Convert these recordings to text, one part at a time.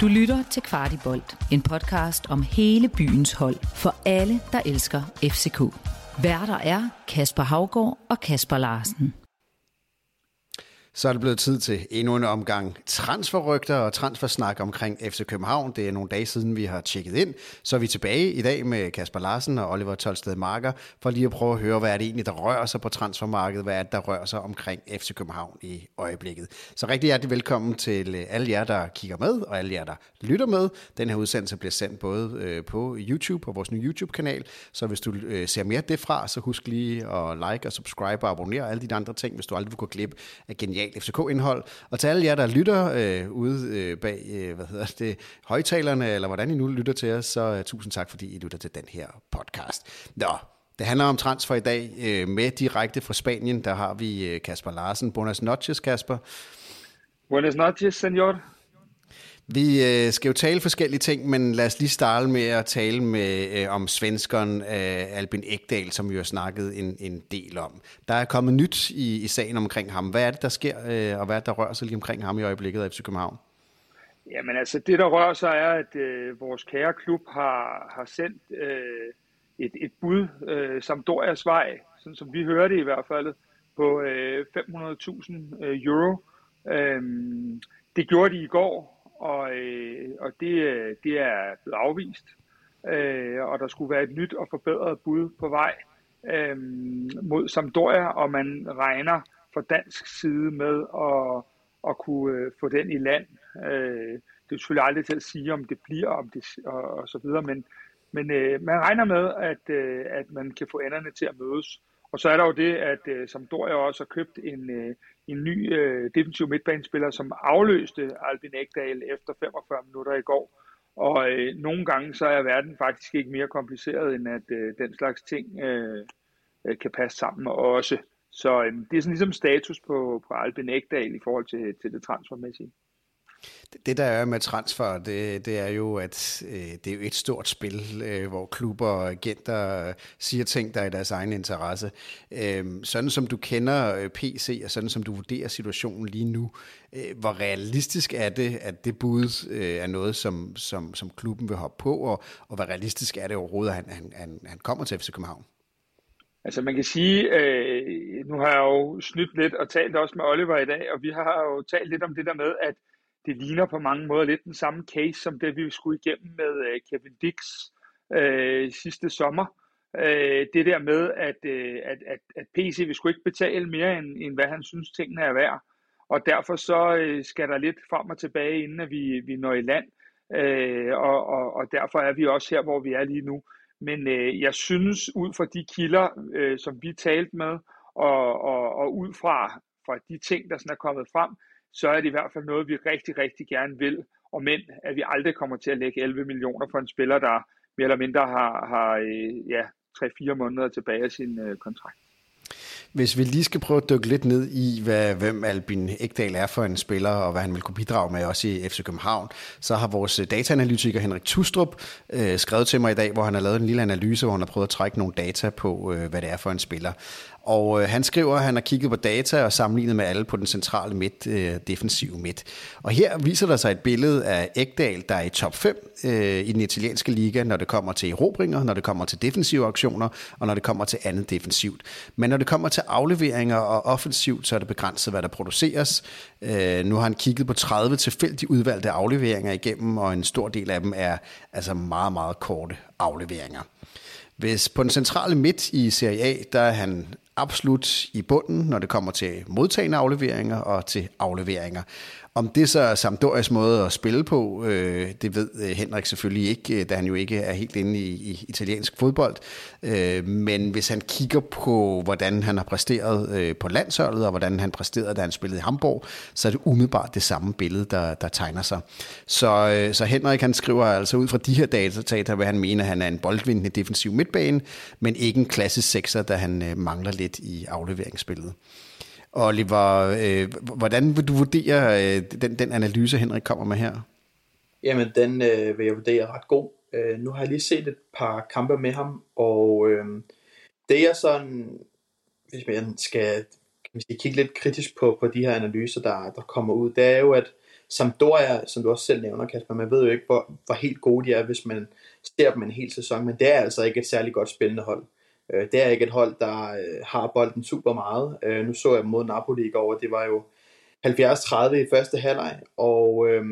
Du lytter til Kvartibolt, en podcast om hele byens hold for alle, der elsker FCK. Værter er Kasper Havgård og Kasper Larsen. Så er det blevet tid til endnu en omgang transferrygter og transfersnak omkring FC København. Det er nogle dage siden, vi har tjekket ind. Så er vi tilbage i dag med Kasper Larsen og Oliver Tolsted Marker, for lige at prøve at høre, hvad er det egentlig, der rører sig på transfermarkedet, hvad er det, der rører sig omkring FC København i øjeblikket. Så rigtig hjertelig velkommen til øh, alle jer, der kigger med, og alle jer, der lytter med. Den her udsendelse bliver sendt både øh, på YouTube, og vores nye YouTube-kanal, så hvis du øh, ser mere det fra, så husk lige at like og subscribe og abonnere og alle de andre ting, hvis du aldrig vil gå glip af genial genialt FCK-indhold. Og til alle jer, der lytter øh, ude øh, bag øh, hvad hedder det, højtalerne, eller hvordan I nu lytter til os, så øh, tusind tak, fordi I lytter til den her podcast. Nå, det handler om transfer i dag. Øh, med direkte fra Spanien, der har vi øh, Kasper Larsen. Buenas noches, Kasper. Buenas noches, senor. Vi øh, skal jo tale forskellige ting, men lad os lige starte med at tale med øh, om svenskeren øh, Albin Ekdal, som vi har snakket en, en del om. Der er kommet nyt i, i sagen omkring ham. Hvad er det, der sker, øh, og hvad er det, der rører sig lige omkring ham i øjeblikket af FC København? Jamen altså, det der rører sig er, at øh, vores kære klub har, har sendt øh, et, et bud, øh, Sampdorias vej, sådan som vi hørte i hvert fald, på øh, 500.000 øh, euro. Øh, det gjorde de i går, og, øh, og det, øh, det er blevet afvist. Øh, og der skulle være et nyt og forbedret bud på vej øh, mod Sampdoria, og man regner fra dansk side med at, at kunne øh, få den i land. Øh, det er selvfølgelig aldrig til at sige, om det bliver, om det, og, og så videre, men, men øh, man regner med, at, øh, at man kan få enderne til at mødes. Og så er der jo det, at øh, Sampdoria også har købt en, øh, en ny øh, defensiv midtbanespiller, som afløste Albin Ekdal efter 45 minutter i går. Og øh, nogle gange så er verden faktisk ikke mere kompliceret, end at øh, den slags ting øh, øh, kan passe sammen også. Så øh, det er sådan ligesom status på, på Albin Ekdal i forhold til, til det transfermæssige. Det der er med transfer, det, det er jo, at øh, det er jo et stort spil, øh, hvor klubber og agenter øh, siger ting, der er i deres egen interesse. Øh, sådan som du kender øh, PC, og sådan som du vurderer situationen lige nu, øh, hvor realistisk er det, at det bud øh, er noget, som, som, som klubben vil hoppe på, og, og hvor realistisk er det overhovedet, at han, han, han, han kommer til FC København? Altså man kan sige, øh, nu har jeg jo snydt lidt og talt også med Oliver i dag, og vi har jo talt lidt om det der med, at det ligner på mange måder lidt den samme case, som det vi skulle igennem med øh, Kevin Dix øh, sidste sommer. Øh, det der med, at, øh, at, at, at PC vil skulle ikke betale mere, end, end hvad han synes tingene er værd. Og derfor så øh, skal der lidt frem og tilbage, inden at vi, vi når i land. Øh, og, og, og derfor er vi også her, hvor vi er lige nu. Men øh, jeg synes, ud fra de kilder, øh, som vi talte med, og, og, og ud fra, fra de ting, der sådan er kommet frem, så er det i hvert fald noget, vi rigtig, rigtig gerne vil. Og men, at vi aldrig kommer til at lægge 11 millioner for en spiller, der mere eller mindre har, har øh, ja, 3-4 måneder tilbage af sin øh, kontrakt. Hvis vi lige skal prøve at dykke lidt ned i, hvad, hvem Albin Ekdal er for en spiller, og hvad han vil kunne bidrage med også i FC København, så har vores øh, dataanalytiker Henrik Tustrup øh, skrevet til mig i dag, hvor han har lavet en lille analyse, hvor han har prøvet at trække nogle data på, øh, hvad det er for en spiller. Og øh, han skriver, at han har kigget på data og sammenlignet med alle på den centrale midt, øh, defensive midt. Og her viser der sig et billede af Ægdal, der er i top 5 øh, i den italienske liga, når det kommer til erobringer, når det kommer til defensive aktioner, og når det kommer til andet defensivt. Men når det kommer til afleveringer og offensivt, så er det begrænset, hvad der produceres. Øh, nu har han kigget på 30 tilfældigt udvalgte afleveringer igennem, og en stor del af dem er altså meget, meget korte afleveringer. Hvis på den centrale midt i Serie A, der er han absolut i bunden, når det kommer til modtagende afleveringer og til afleveringer. Om det så er Sampdorias måde at spille på, øh, det ved øh, Henrik selvfølgelig ikke, øh, da han jo ikke er helt inde i, i italiensk fodbold. Øh, men hvis han kigger på, hvordan han har præsteret øh, på landsholdet, og hvordan han præsterede, da han spillede i Hamburg, så er det umiddelbart det samme billede, der, der tegner sig. Så, øh, så Henrik han skriver altså ud fra de her data, hvad han mener, han er en boldvindende defensiv midtbane, men ikke en klassisk sekser, da han øh, mangler lidt i afleveringsspillet. Oliver, øh, hvordan vil du vurdere øh, den, den analyse, Henrik kommer med her? Jamen, den øh, vil jeg vurdere ret god. Øh, nu har jeg lige set et par kampe med ham, og øh, det er sådan, hvis man skal man vi kigge lidt kritisk på, på de her analyser, der, der kommer ud, det er jo, at Sampdoria, som du også selv nævner, Kasper, man ved jo ikke, hvor, hvor helt gode de er, hvis man ser dem en hel sæson, men det er altså ikke et særligt godt spændende hold. Øh, det er ikke et hold, der øh, har bolden super meget. Øh, nu så jeg mod Napoli i går, det var jo 70-30 i første halvleg, og øh,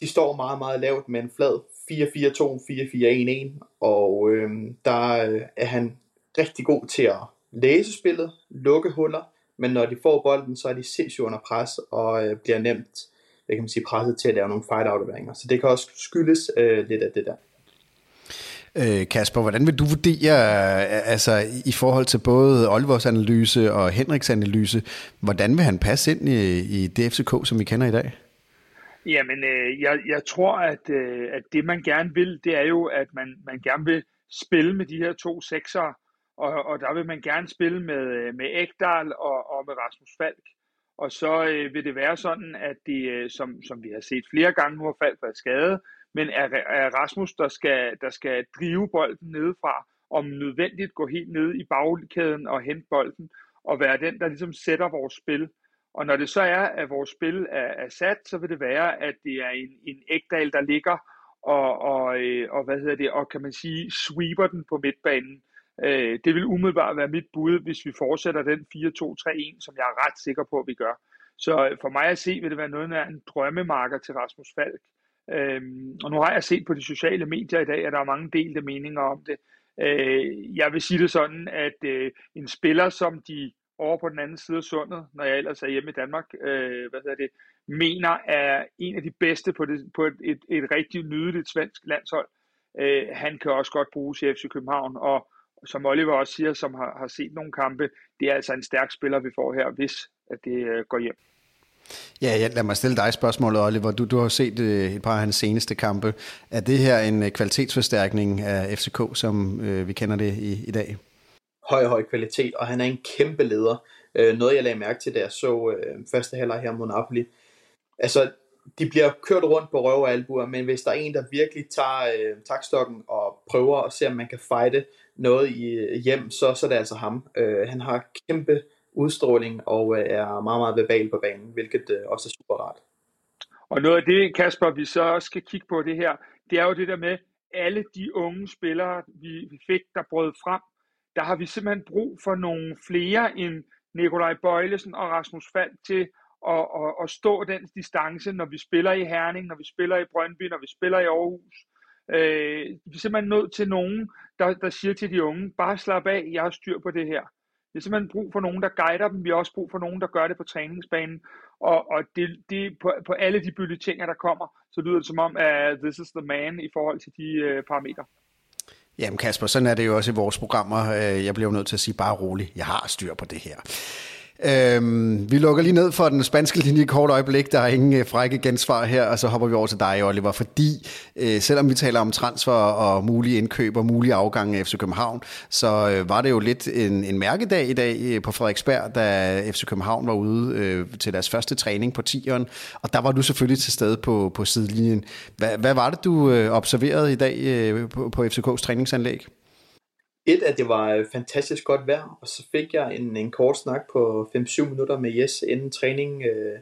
de står meget, meget lavt med en flad 4-4-2, 4-4-1-1, og øh, der øh, er han rigtig god til at læse spillet, lukke huller, men når de får bolden, så er de sindssygt under pres, og øh, bliver nemt hvad kan man sige, presset til at lave nogle fight-afleveringer. Så det kan også skyldes øh, lidt af det der. Øh, Kasper, hvordan vil du vurdere, øh, altså i forhold til både Olivers analyse og Henriks analyse, hvordan vil han passe ind i, i DFCK, som vi kender i dag? Jamen, øh, jeg, jeg tror, at, øh, at det man gerne vil, det er jo, at man, man gerne vil spille med de her to sekser, og, og der vil man gerne spille med, øh, med Ekdal og, og med Rasmus Falk. Og så øh, vil det være sådan, at det, øh, som, som vi har set flere gange, nu har Falk været skadet, men er, er Rasmus, der skal, der skal drive bolden nedefra, om nødvendigt gå helt ned i bagkæden og hente bolden, og være den, der ligesom sætter vores spil. Og når det så er, at vores spil er, er sat, så vil det være, at det er en, en ægdal, der ligger og, og, øh, og, hvad hedder det, og kan man sige, sweeper den på midtbanen. Øh, det vil umiddelbart være mit bud, hvis vi fortsætter den 4-2-3-1, som jeg er ret sikker på, at vi gør. Så for mig at se, vil det være noget af en drømmemarker til Rasmus Falk. Øhm, og nu har jeg set på de sociale medier i dag, at der er mange delte meninger om det. Øh, jeg vil sige det sådan, at øh, en spiller, som de over på den anden side af sundet, når jeg ellers er hjemme i Danmark, øh, hvad hedder det, mener er en af de bedste på, det, på et, et, et rigtig nydeligt svensk landshold. Øh, han kan også godt bruges i FC København, og som Oliver også siger, som har, har set nogle kampe, det er altså en stærk spiller, vi får her, hvis at det øh, går hjem. Ja, ja, lad mig stille dig spørgsmålet, Oliver. Du, du har set øh, et par af hans seneste kampe. Er det her en øh, kvalitetsforstærkning af FCK, som øh, vi kender det i, i dag? Høj, høj kvalitet, og han er en kæmpe leder. Øh, noget, jeg lagde mærke til, da jeg så øh, første halvleg her mod Napoli. Altså, de bliver kørt rundt på røv og albuer, men hvis der er en, der virkelig tager øh, takstokken og prøver at se, om man kan fighte noget i, øh, hjem, så, så er det altså ham. Øh, han har kæmpe udstråling og øh, er meget, meget verbal på banen, hvilket øh, også er super rart. Og noget af det, Kasper, vi så også skal kigge på det her, det er jo det der med, alle de unge spillere, vi, vi fik, der brød frem, der har vi simpelthen brug for nogle flere end Nikolaj Bøjlesen og Rasmus Falk til at, at, at stå den distance, når vi spiller i Herning, når vi spiller i Brøndby, når vi spiller i Aarhus. Øh, vi er simpelthen nødt til nogen, der, der siger til de unge, bare slap af, jeg har styr på det her. Vi har simpelthen brug for nogen, der guider dem. Vi har også brug for nogen, der gør det på træningsbanen. Og, og det, det, på, på alle de bulletiner, der kommer, så lyder det som om, at this is the man i forhold til de uh, parametre. Jamen Kasper, sådan er det jo også i vores programmer. Øh, jeg bliver jo nødt til at sige bare roligt, jeg har styr på det her. Øhm, vi lukker lige ned for den spanske linje i kort øjeblik. Der er ingen øh, frække gensvar her, og så hopper vi over til dig, Oliver. Fordi øh, selvom vi taler om transfer og mulige indkøb og mulige afgange af FC København, så øh, var det jo lidt en, en mærkedag i dag øh, på Frederiksberg, da FC København var ude øh, til deres første træning på 10'eren. Og der var du selvfølgelig til stede på, på sidelinjen. Hvad, hvad var det, du øh, observerede i dag øh, på, på FCK's træningsanlæg? Et, at det var øh, fantastisk godt vejr, og så fik jeg en, en kort snak på 5-7 minutter med Jes, inden træningen øh,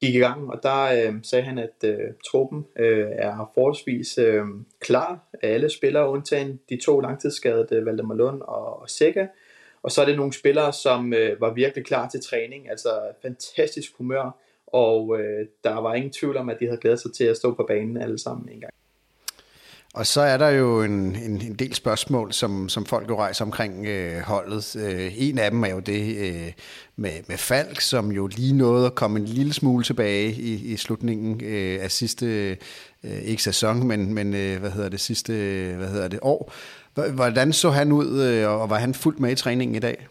gik i gang, og der øh, sagde han, at øh, truppen øh, er forholdsvis øh, klar. Af alle spillere, undtagen de to langtidsskadede, Valdemar Lund og, og Sække, og så er det nogle spillere, som øh, var virkelig klar til træning, altså fantastisk humør, og øh, der var ingen tvivl om, at de havde glædet sig til at stå på banen alle sammen en gang. Og så er der jo en, en, en del spørgsmål, som, som folk jo rejser omkring øh, holdet. Øh, en af dem er jo det øh, med, med Falk, som jo lige nåede at komme en lille smule tilbage i, i slutningen øh, af sidste, øh, ikke sæson, men, men øh, hvad hedder det, sidste hvad hedder det, år. Hvordan så han ud, øh, og var han fuldt med i træningen i dag?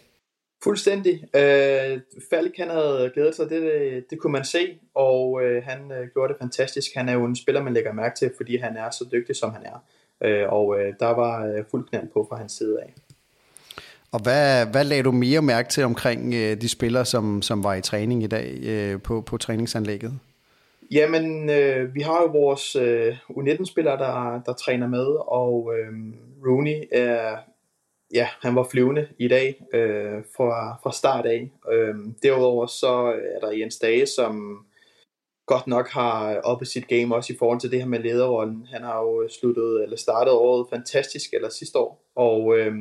Fuldstændig. Øh, Falk han havde glædet sig, det, det, det kunne man se, og øh, han øh, gjorde det fantastisk. Han er jo en spiller, man lægger mærke til, fordi han er så dygtig, som han er. Øh, og øh, der var øh, fuld knald på fra hans side af. Og hvad, hvad lagde du mere mærke til omkring øh, de spillere, som, som var i træning i dag øh, på, på træningsanlægget? Jamen, øh, vi har jo vores øh, U19-spillere, der, der træner med, og øh, Rooney er ja, han var flyvende i dag øh, fra, fra start af. Øh, derudover så er der Jens Dage, som godt nok har oppe sit game også i forhold til det her med lederrollen. Han har jo sluttet, eller startet året fantastisk, eller sidste år, og øh,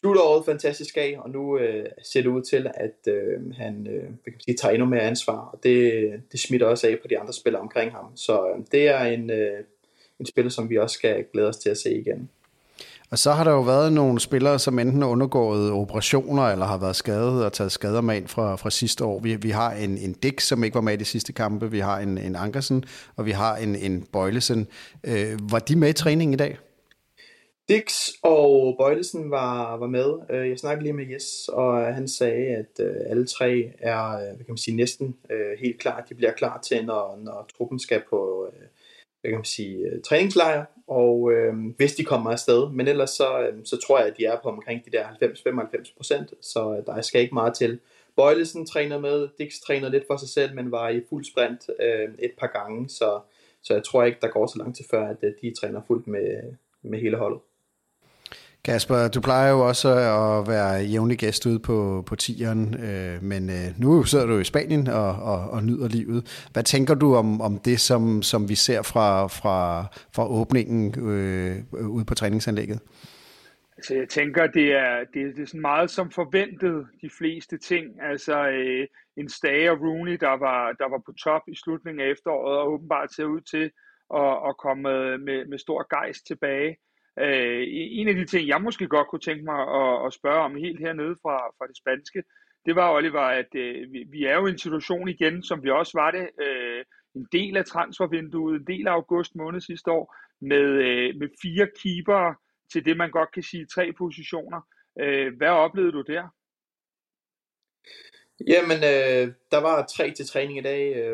slutter året fantastisk af, og nu øh, ser det ud til, at øh, han øh, kan man sige, tager endnu mere ansvar, og det, det smitter også af på de andre spillere omkring ham. Så øh, det er en, øh, en spiller, som vi også skal glæde os til at se igen. Og så har der jo været nogle spillere, som enten har undergået operationer, eller har været skadet og taget skader med ind fra, fra sidste år. Vi, vi har en, en Dick, som ikke var med i de sidste kampe. Vi har en, en Ankersen, og vi har en, en Bøjlesen. Øh, var de med i træning i dag? Dix og Bøjlesen var, var med. Øh, jeg snakkede lige med Jes, og han sagde, at øh, alle tre er øh, hvad kan man sige, næsten helt klar. De bliver klar til, når, når truppen skal på hvad kan man sige, øh, træningslejr, og øh, hvis de kommer afsted. Men ellers så, øh, så tror jeg, at de er på omkring de der 90-95 procent, så øh, der skal ikke meget til. Bøjlesen træner med, Dix træner lidt for sig selv, men var i fuld sprint øh, et par gange, så, så jeg tror ikke, der går så langt til før, at øh, de træner fuldt med, med hele holdet. Kasper, du plejer jo også at være jævnlig gæst ude på, på tieren, øh, men øh, nu sidder du i Spanien og, og, og nyder livet. Hvad tænker du om, om det, som, som vi ser fra, fra, fra åbningen øh, ude på træningsanlægget? Altså, jeg tænker, det er, det, er, det er sådan meget som forventet, de fleste ting. Altså, øh, en Stage og Rooney, der var, der var på top i slutningen af efteråret, og åbenbart ser ud til at, at komme med, med stor gejst tilbage. Øh, en af de ting, jeg måske godt kunne tænke mig at, at spørge om helt hernede fra, fra det spanske, det var, Oliver, at øh, vi, vi er jo i en situation igen, som vi også var det, øh, en del af transfervinduet, en del af august måned sidste år, med, øh, med fire keepere til det, man godt kan sige tre positioner. Øh, hvad oplevede du der? Jamen, øh, der var tre til træning i dag. Øh,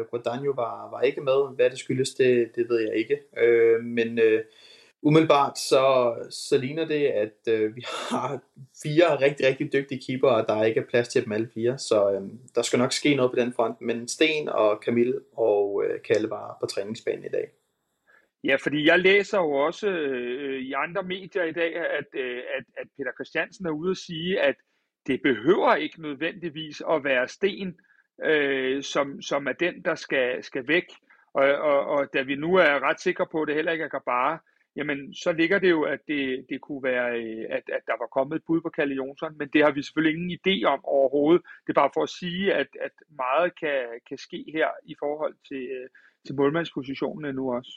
var, var ikke med. Hvad det skyldes, det, det ved jeg ikke. Øh, men øh, Umiddelbart så, så ligner det, at øh, vi har fire rigtig, rigtig dygtige keeper, og der er ikke plads til dem alle fire, så øh, der skal nok ske noget på den front. Men Sten og Camille og øh, Kalle var på træningsbanen i dag. Ja, fordi jeg læser jo også øh, i andre medier i dag, at, øh, at, at Peter Christiansen er ude at sige, at det behøver ikke nødvendigvis at være Sten, øh, som, som er den, der skal, skal væk. Og, og, og da vi nu er ret sikre på, at det heller ikke er Gabara, jamen så ligger det jo, at det, det kunne være, øh, at, at der var kommet et bud på Kalle Jonsson, men det har vi selvfølgelig ingen idé om overhovedet. Det er bare for at sige, at, at meget kan, kan ske her i forhold til, øh, til målmandspositionen nu også.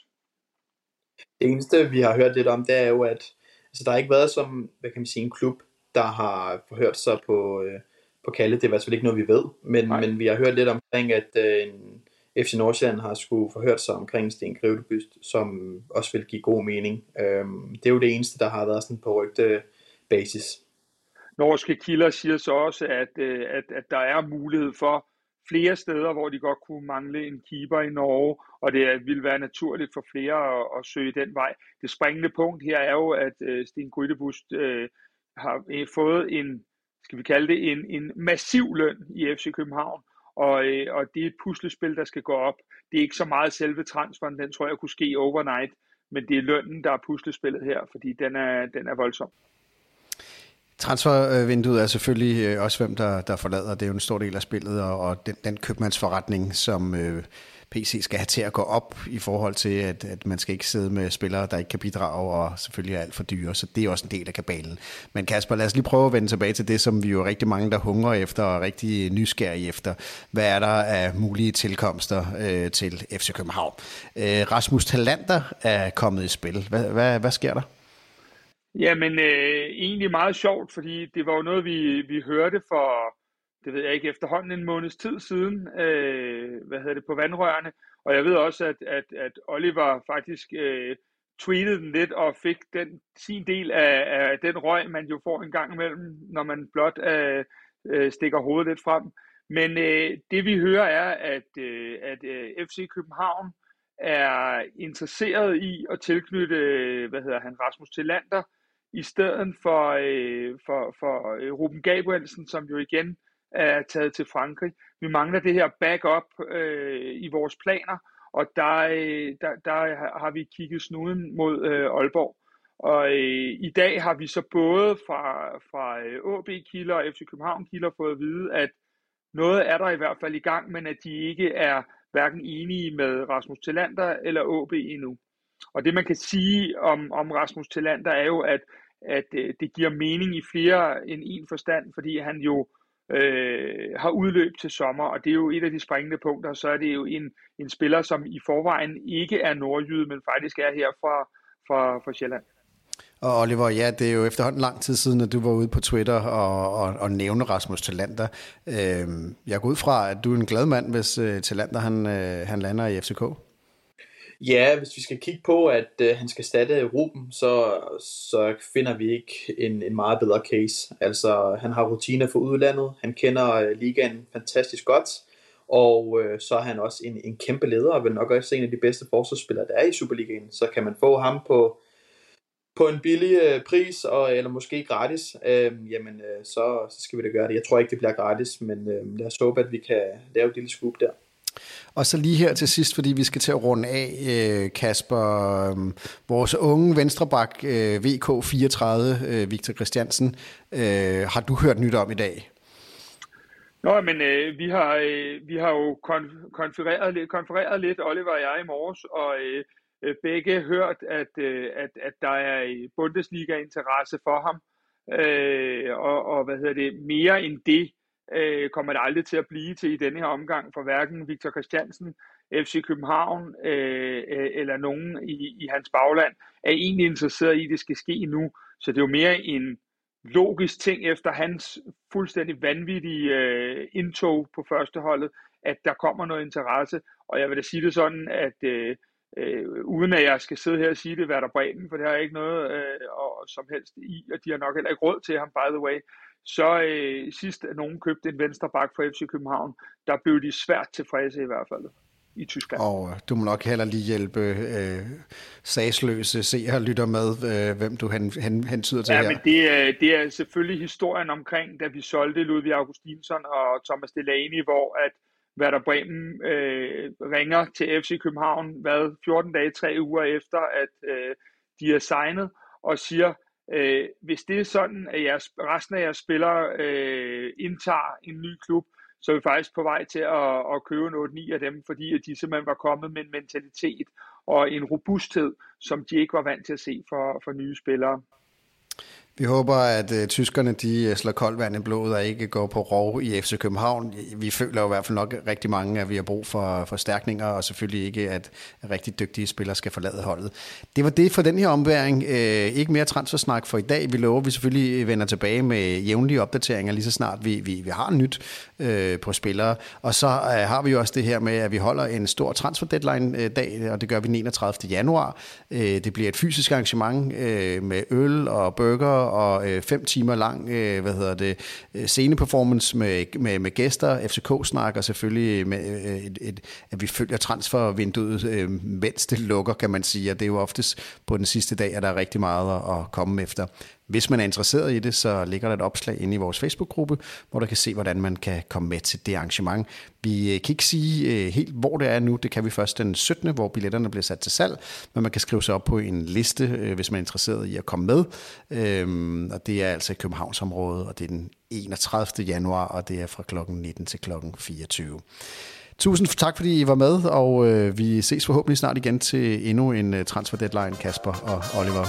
Det eneste, vi har hørt lidt om, det er jo, at altså, der har ikke været som, hvad kan man sige, en klub, der har forhørt sig på, øh, på Kalle. Det er hvert fald ikke noget, vi ved, men, men vi har hørt lidt omkring, at øh, en, FC Nordsjælland har skulle forhørt sig omkring Sten Grevlebyst, som også vil give god mening. Øhm, det er jo det eneste, der har været sådan på rygte basis. Norske kilder siger så også, at, øh, at, at der er mulighed for flere steder, hvor de godt kunne mangle en keeper i Norge, og det vil være naturligt for flere at, at søge den vej. Det springende punkt her er jo, at øh, Sten Grydebust øh, har øh, fået en, skal vi kalde det, en, en massiv løn i FC København, og, øh, og det er et puslespil, der skal gå op. Det er ikke så meget selve transferen, den tror jeg kunne ske overnight, men det er lønnen, der er puslespillet her, fordi den er, den er voldsom. Transfervinduet er selvfølgelig øh, også hvem, der, der forlader. Det er jo en stor del af spillet, og, og den, den købmandsforretning, som øh, PC skal have til at gå op i forhold til, at, at man skal ikke sidde med spillere, der ikke kan bidrage, og selvfølgelig er alt for dyre, så det er også en del af kabalen. Men Kasper, lad os lige prøve at vende tilbage til det, som vi jo er rigtig mange, der hungrer efter, og rigtig nysgerrige efter. Hvad er der af mulige tilkomster øh, til FC København? Øh, Rasmus Talander er kommet i spil. Hvad, hvad, hvad sker der? Jamen, øh, egentlig meget sjovt, fordi det var jo noget, vi, vi hørte for det ved jeg ikke, efterhånden en måneds tid siden, øh, hvad hedder det, på vandrørene. Og jeg ved også, at, at, at Oliver faktisk øh, tweetede den lidt og fik den, sin del af, af den røg, man jo får en gang imellem, når man blot øh, øh, stikker hovedet lidt frem. Men øh, det vi hører er, at, øh, at øh, FC København er interesseret i at tilknytte, øh, hvad hedder han, Rasmus Tillander, i stedet for, øh, for, for øh, Ruben Gabrielsen, som jo igen er taget til Frankrig. Vi mangler det her backup øh, i vores planer, og der, øh, der, der har vi kigget snuden mod øh, Aalborg. Og øh, i dag har vi så både fra, fra øh, AB-kilder og FC København Kilder fået at vide, at noget er der i hvert fald i gang, men at de ikke er hverken enige med Rasmus Tillander eller AB endnu. Og det man kan sige om, om Rasmus Tillander er jo, at, at øh, det giver mening i flere end en forstand, fordi han jo øh, har udløb til sommer, og det er jo et af de springende punkter, så er det jo en, en spiller, som i forvejen ikke er nordjyde, men faktisk er her fra, fra, fra Sjælland. Og Oliver, ja, det er jo efterhånden lang tid siden, at du var ude på Twitter og, og, og nævne Rasmus Talander. Øhm, jeg går ud fra, at du er en glad mand, hvis øh, uh, Talander han, uh, han lander i FCK. Ja, hvis vi skal kigge på, at øh, han skal statte Ruben, så, så finder vi ikke en, en meget bedre case. Altså, han har rutiner for udlandet, han kender øh, ligaen fantastisk godt, og øh, så er han også en, en kæmpe leder, og vil nok også en af de bedste forsvarsspillere, der er i Superligaen. Så kan man få ham på på en billig øh, pris, og, eller måske gratis, øh, jamen øh, så, så skal vi da gøre det. Jeg tror ikke, det bliver gratis, men øh, lad os håbe, at vi kan lave et lille scoop der. Og så lige her til sidst, fordi vi skal til at runde af, øh, Kasper, øhm, vores unge venstrebak øh, VK34, øh, Victor Christiansen, har du hørt nyt om i dag? Nå, men øh, vi, har, øh, vi har jo kon- konfereret, konfereret lidt, Oliver og jeg i morges, og øh, begge hørt, at, øh, at, at der er Bundesliga-interesse for ham. Øh, og, og hvad hedder det, mere end det øh, kommer det aldrig til at blive til i denne her omgang for hverken Victor Christiansen, FC København øh, øh, eller nogen i, i hans bagland er egentlig interesseret i, at det skal ske nu. Så det er jo mere en logisk ting efter hans fuldstændig vanvittige øh, indtog på førsteholdet, at der kommer noget interesse. Og jeg vil da sige det sådan, at øh, øh, uden at jeg skal sidde her og sige det, hvad der Bremen, for det har jeg ikke noget øh, og, som helst i, og de har nok heller ikke råd til ham, by the way. Så øh, sidst, at nogen købte en venstre bak for FC København, der blev de svært tilfredse i hvert fald i Tyskland. Og du må nok heller lige hjælpe øh, sagsløse seere lytter med, øh, hvem du hen, hen, hentyder til ja, her. Men det, er, det er selvfølgelig historien omkring, da vi solgte Ludvig Augustinsson og Thomas Delaney, hvor at Werder Bremen øh, ringer til FC København, hvad, 14 dage, 3 uger efter, at øh, de er signet, og siger, øh, hvis det er sådan, at jeres, resten af jeres spillere øh, indtager en ny klub, så er vi faktisk på vej til at, at købe en 8-9 af dem, fordi at de simpelthen var kommet med en mentalitet og en robusthed, som de ikke var vant til at se for, for nye spillere. Vi håber, at uh, tyskerne de øh, slår koldt vand i blodet og ikke går på rov i FC København. Vi føler jo i hvert fald nok rigtig mange, at vi har brug for forstærkninger, og selvfølgelig ikke, at rigtig dygtige spillere skal forlade holdet. Det var det for den her omværing. Uh, øh, ikke mere transfersnak for i dag. Vi lover, at vi selvfølgelig vender tilbage med jævnlige opdateringer, lige så snart vi, vi, vi har nyt uh, på spillere. Og så uh, har vi jo også det her med, at vi holder en stor transfer deadline dag, og det gør vi den 31. januar. Uh, det bliver et fysisk arrangement uh, med øl og burger og øh, fem timer lang øh, hvad hedder det, øh, sceneperformance med, med, med gæster, FCK-snak og selvfølgelig med, øh, et, et, at vi følger transfervinduet, øh, mens det lukker, kan man sige, og det er jo oftest på den sidste dag, at der er rigtig meget at, at komme efter. Hvis man er interesseret i det, så ligger der et opslag inde i vores Facebook-gruppe, hvor du kan se, hvordan man kan komme med til det arrangement. Vi øh, kan ikke sige øh, helt, hvor det er nu. Det kan vi først den 17., hvor billetterne bliver sat til salg, men man kan skrive sig op på en liste, øh, hvis man er interesseret i at komme med. Øhm, og det er altså i Københavnsområdet, og det er den 31. januar, og det er fra klokken 19 til klokken 24. Tusind tak, fordi I var med, og vi ses forhåbentlig snart igen til endnu en transfer deadline, Kasper og Oliver.